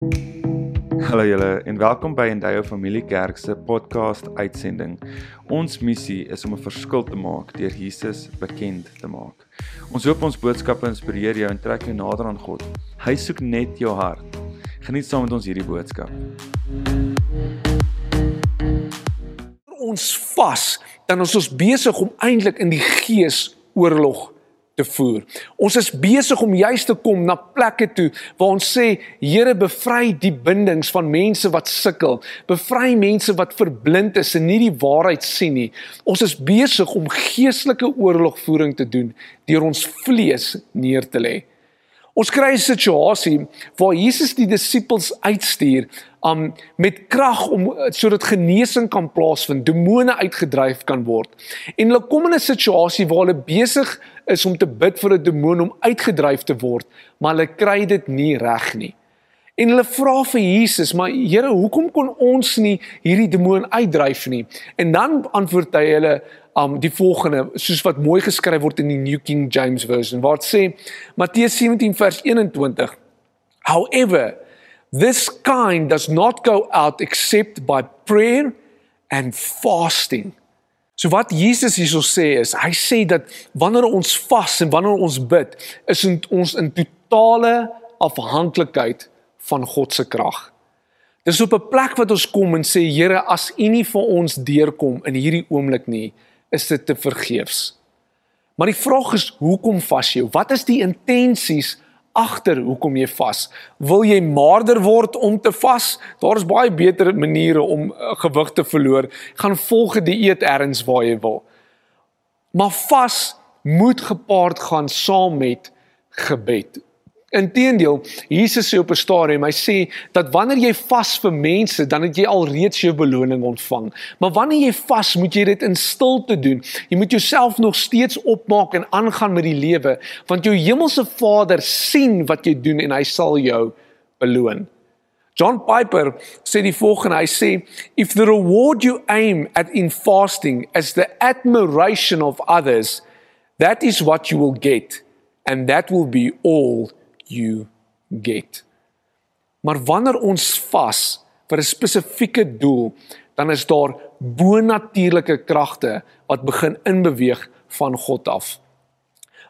Hallo julle en welkom by Endeavour Familie Kerk se podcast uitsending. Ons missie is om 'n verskil te maak deur Jesus bekend te maak. Ons hoop ons boodskappe inspireer jou en trek jou nader aan God. Hy soek net jou hart. Geniet saam met ons hierdie boodskap. Ons vas, dan is ons besig om eintlik in die gees oorlog te voer. Ons is besig om juis te kom na plekke toe waar ons sê Here bevry die bindings van mense wat sukkel. Bevry mense wat verblind is en nie die waarheid sien nie. Ons is besig om geestelike oorlogvoering te doen deur ons vlees neer te lê. Ons kry 'n situasie waar Jesus die disippels uitstuur um met krag om sodat genesing kan plaasvind, demone uitgedryf kan word. En hulle kom in 'n situasie waar hulle besig is om te bid vir 'n demoon om uitgedryf te word, maar hulle kry dit nie reg nie. En hulle vra vir Jesus, "Maar Here, hoekom kon ons nie hierdie demoon uitdryf nie?" En dan antwoord hy hulle um die volgende, soos wat mooi geskryf word in die New King James Version, waar dit sê Matteus 17 vers 21. However, this kind does not go out except by prayer and fasting. So wat Jesus hierso sê is, hy sê dat wanneer ons vas en wanneer ons bid, is ons in totale afhanklikheid van God se krag. Dis op 'n plek wat ons kom en sê Here, as U nie vir ons deurkom in hierdie oomblik nie, is dit te vergeefs. Maar die vraag is, hoekom vas jy? Wat is die intensies agter hoekom jy vas. Wil jy maarder word om te vas? Daar is baie beter maniere om uh, gewig te verloor. Gaan volg die dieet erns waar jy wil. Maar vas moet gepaard gaan saam met gebed. Inteendeel, Jesus sê op 'n stadium, hy sê dat wanneer jy vas vir mense, dan het jy alreeds jou beloning ontvang. Maar wanneer jy vas, moet jy dit in stilte doen. Jy moet jouself nog steeds opmaak en aangaan met die lewe, want jou hemelse Vader sien wat jy doen en hy sal jou beloon. John Piper sê die volgende, hy sê if the reward you aim at in fasting is the admiration of others, that is what you will get and that will be all you get. Maar wanneer ons vas vir 'n spesifieke doel, dan is daar bonatuurlike kragte wat begin inbeweeg van God af.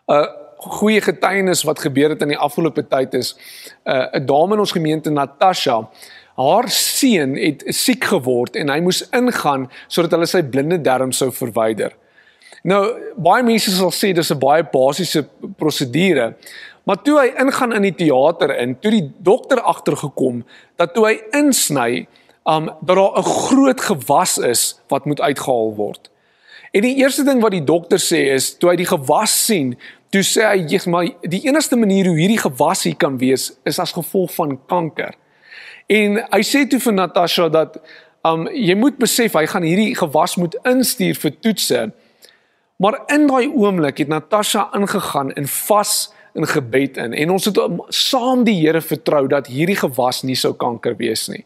'n Goeie getuienis wat gebeur het in die afgelope tyd is 'n uh, dame in ons gemeente Natasha haar seun het siek geword en hy moes ingaan sodat hulle sy blinde darm sou verwyder. Nou baie mense sal sê dis 'n baie basiese prosedure, Maar toe hy ingaan in die teater in, toe die dokter agtergekom dat toe hy insny, um dat daar 'n groot gewas is wat moet uitgehaal word. En die eerste ding wat die dokter sê is, toe hy die gewas sien, toe sê hy, "Jesus, maar die enigste manier hoe hierdie gewas hier kan wees is as gevolg van kanker." En hy sê toe vir Natasha dat um jy moet besef hy gaan hierdie gewas moet instuur vir toetse. Maar in daai oomblik het Natasha ingegaan en vas in gebed in en ons het saam die Here vertrou dat hierdie gewas nie sou kanker wees nie.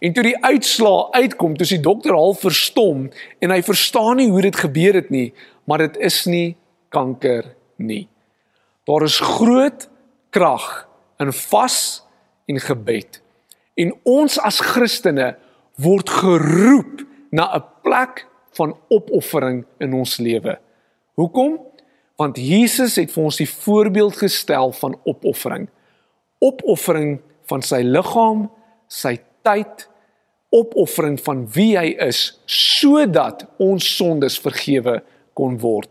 En toe die uitslaa uitkom, toe die dokter al verstom en hy verstaan nie hoe dit gebeur het nie, maar dit is nie kanker nie. Daar is groot krag in vas en gebed. En ons as Christene word geroep na 'n plek van opoffering in ons lewe. Hoekom? Want Jesus het vir ons die voorbeeld gestel van opoffering. Opoffering van sy liggaam, sy tyd, opoffering van wie hy is sodat ons sondes vergewe kon word.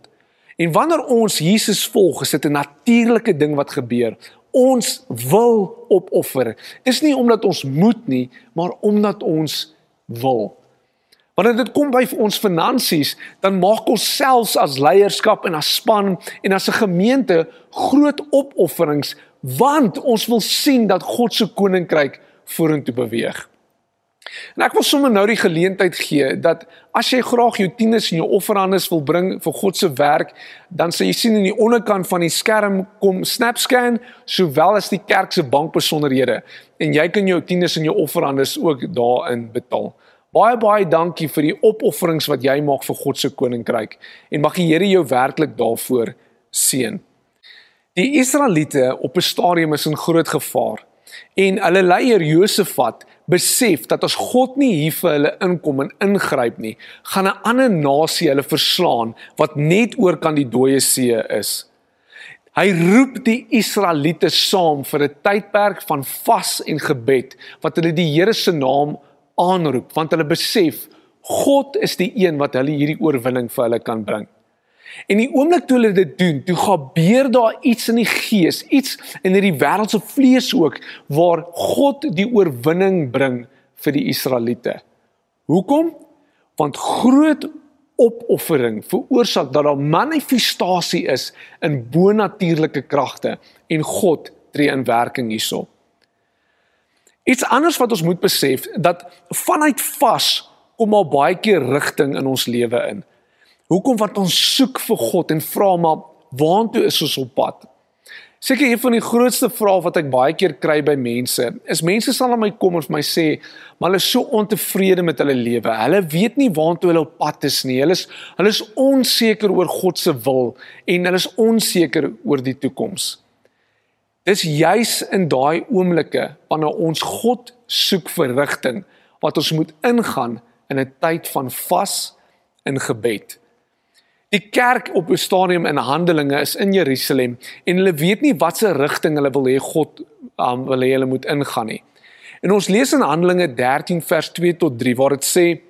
En wanneer ons Jesus volg, is dit 'n natuurlike ding wat gebeur. Ons wil opoffer. Dis nie omdat ons moet nie, maar omdat ons wil. Wanneer dit kom by ons finansies, dan maak ons selfs as leierskap en as span en as 'n gemeente groot opofferings want ons wil sien dat God se koninkryk vorentoe beweeg. En ek wil sommer nou die geleentheid gee dat as jy graag jou tieners en jou offerandes wil bring vir God se werk, dan sal jy sien in die onderkant van die skerm kom SnapScan sowel as die kerk se bankbesonderhede en jy kan jou tieners en jou offerandes ook daarin betaal. Baie baie dankie vir die opofferings wat jy maak vir God se koninkryk en mag die Here jou werklik daarvoor seën. Die Israeliete op 'n stadium is in groot gevaar. En hulle leier Josafat besef dat as God nie hier vir hulle inkom en ingryp nie, gaan 'n ander nasie hulle verslaan wat net oor kan die dooie see is. Hy roep die Israeliete saam vir 'n tydperk van vas en gebed wat hulle die Here se naam aanroep want hulle besef God is die een wat hulle hierdie oorwinning vir hulle kan bring. En die oomblik toe hulle dit doen, toe gebeur daar iets in die gees, iets in hierdie wêreldse vlees ook waar God die oorwinning bring vir die Israeliete. Hoekom? Want groot opoffering veroorsaak dat daar manifestasie is in bonatuurlike kragte en God tree in werking hierso. Iets anders wat ons moet besef dat vanuit vas kom al baie keer rigting in ons lewe in. Hoekom wat ons soek vir God en vra maar waartoe is ons op pad? Seker een van die grootste vrae wat ek baie keer kry by mense, is mense sal na my kom en vir my sê, maar hulle is so ontevrede met hulle lewe. Hulle weet nie waartoe hulle op pad is nie. Hulle is hulle is onseker oor God se wil en hulle is onseker oor die toekoms. Dis juis in daai oomblikke wanneer ons God soek vir rigting wat ons moet ingaan in 'n tyd van vas en gebed. Die kerk op 'n stadium in Handelinge is in Jerusalem en hulle weet nie watse rigting hulle wil hê God um, wil hê hulle moet ingaan nie. En ons lees in Handelinge 13 vers 2 tot 3 waar dit sê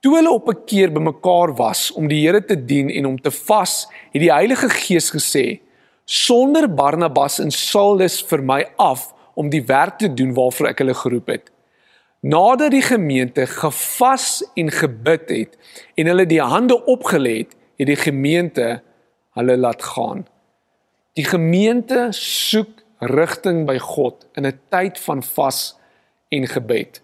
toe hulle op 'n keer bymekaar was om die Here te dien en om te vas, het die Heilige Gees gesê: "Sonder Barnabas en Saulus vir my af om die werk te doen waarvoor ek hulle geroep het." Nadat die gemeente gevas en gebid het en hulle die hande opgelê het, het die gemeente hulle laat gaan. Die gemeente soek rigting by God in 'n tyd van vas en gebed.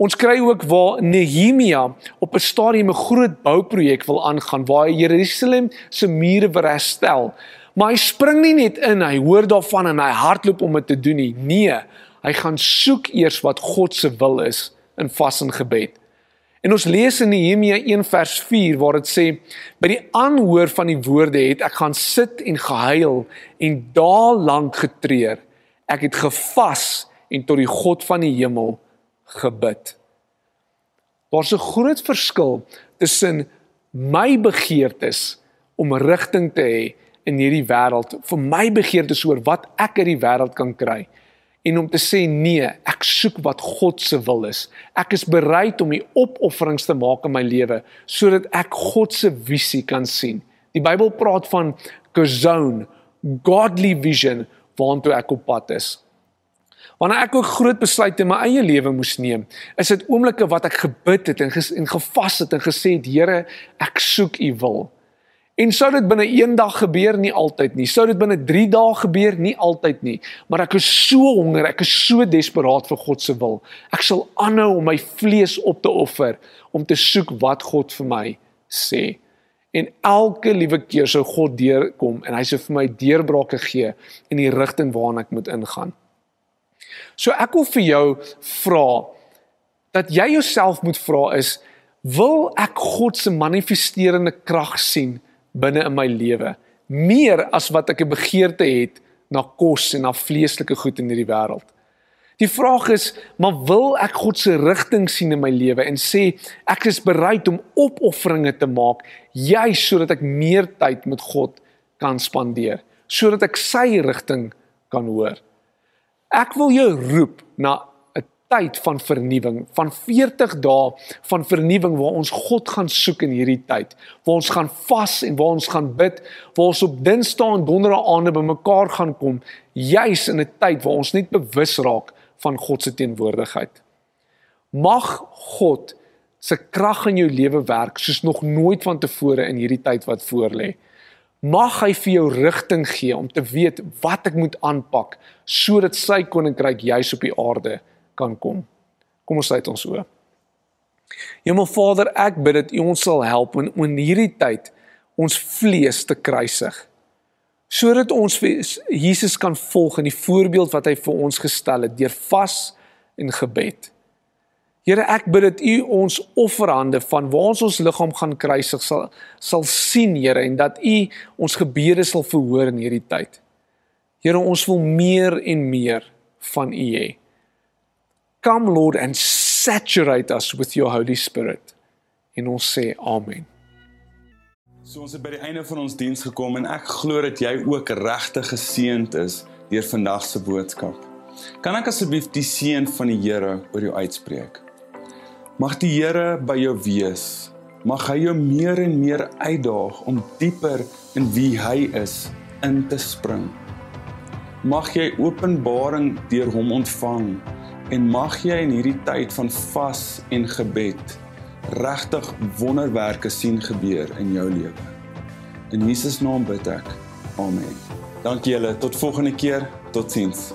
Ons kry ook waar Nehemia op 'n stadium 'n groot bouprojek wil aangaan waar hy Jerusalem se mure wil herstel. Maar hy spring nie net in, hy hoor daarvan en hy hardloop om dit te doen nie. Nee, hy gaan soek eers wat God se wil is in vas en gebed. En ons lees in Nehemia 1 vers 4 waar dit sê by die aanhoor van die woorde het ek gaan sit en gehuil en daal lank getreur. Ek het gevas en tot die God van die hemel gebid. Daar's 'n groot verskil tussen my begeertes om rigting te hê in hierdie wêreld, vir my begeertes oor wat ek uit die wêreld kan kry en om te sê nee, ek soek wat God se wil is. Ek is bereid om die opofferings te maak in my lewe sodat ek God se visie kan sien. Die Bybel praat van kazone, godly vision waartoe ek op pad is. Wanneer ek ook groot besluite in my eie lewe moes neem, is dit oomblikke wat ek gebid het en, ges, en gevas het en gesê het Here, ek soek U wil. En sou dit binne 1 dag gebeur nie altyd nie. Sou dit binne 3 dae gebeur nie altyd nie. Maar ek is so honger, ek is so desperaat vir God se wil. Ek sal aanhou om my vlees op te offer om te soek wat God vir my sê. En elke liewe keer sou God deurkom en hy sou vir my deurbrake gee in die rigting waarna ek moet ingaan. So ek wil vir jou vra dat jy jouself moet vra is wil ek God se manifesterende krag sien? Binne in my lewe meer as wat ek 'n begeerte het na kos en na vleeslike goed in hierdie wêreld. Die vraag is, maar wil ek God se rigting sien in my lewe en sê ek is bereid om opofferinge te maak juis sodat ek meer tyd met God kan spandeer, sodat ek sy rigting kan hoor. Ek wil jou roep na tyd van vernuwing, van 40 dae van vernuwing waar ons God gaan soek in hierdie tyd. Waar ons gaan vas en waar ons gaan bid, waar ons op Dinsdae en Donderdae aande bymekaar gaan kom, juis in 'n tyd waar ons net bewus raak van God se teenwoordigheid. Mag God se krag in jou lewe werk soos nog nooit vantevore in hierdie tyd wat voorlê. Mag hy vir jou rigting gee om te weet wat ek moet aanpak sodat sy koninkryk juis op die aarde kan kom. Kom ons sluit ons oë. Hemelvader, ek bid dat U ons sal help in, in hierdie tyd ons vlees te kruisig. Sodat ons Jesus kan volg in die voorbeeld wat hy vir ons gestel het deur vas en gebed. Here, ek bid dat U ons offerhande van waar ons ons liggaam gaan kruisig sal sal sien, Here, en dat U ons gebede sal verhoor in hierdie tyd. Here, ons wil meer en meer van U hê. Come Lord and saturate us with your Holy Spirit. En ons sê amen. So ons het by die einde van ons diens gekom en ek glo dat jy ook regtig geseënd is deur vandag se boodskap. Kan ek asseblief die seën van die Here oor jou uitspreek? Mag die Here by jou wees. Mag hy jou meer en meer uitdaag om dieper in wie hy is in te spring. Mag jy openbaring deur hom ontvang en mag jy in hierdie tyd van vas en gebed regtig wonderwerke sien gebeur in jou lewe. In Jesus naam bid ek. Amen. Dankie julle. Tot volgende keer. Totsiens.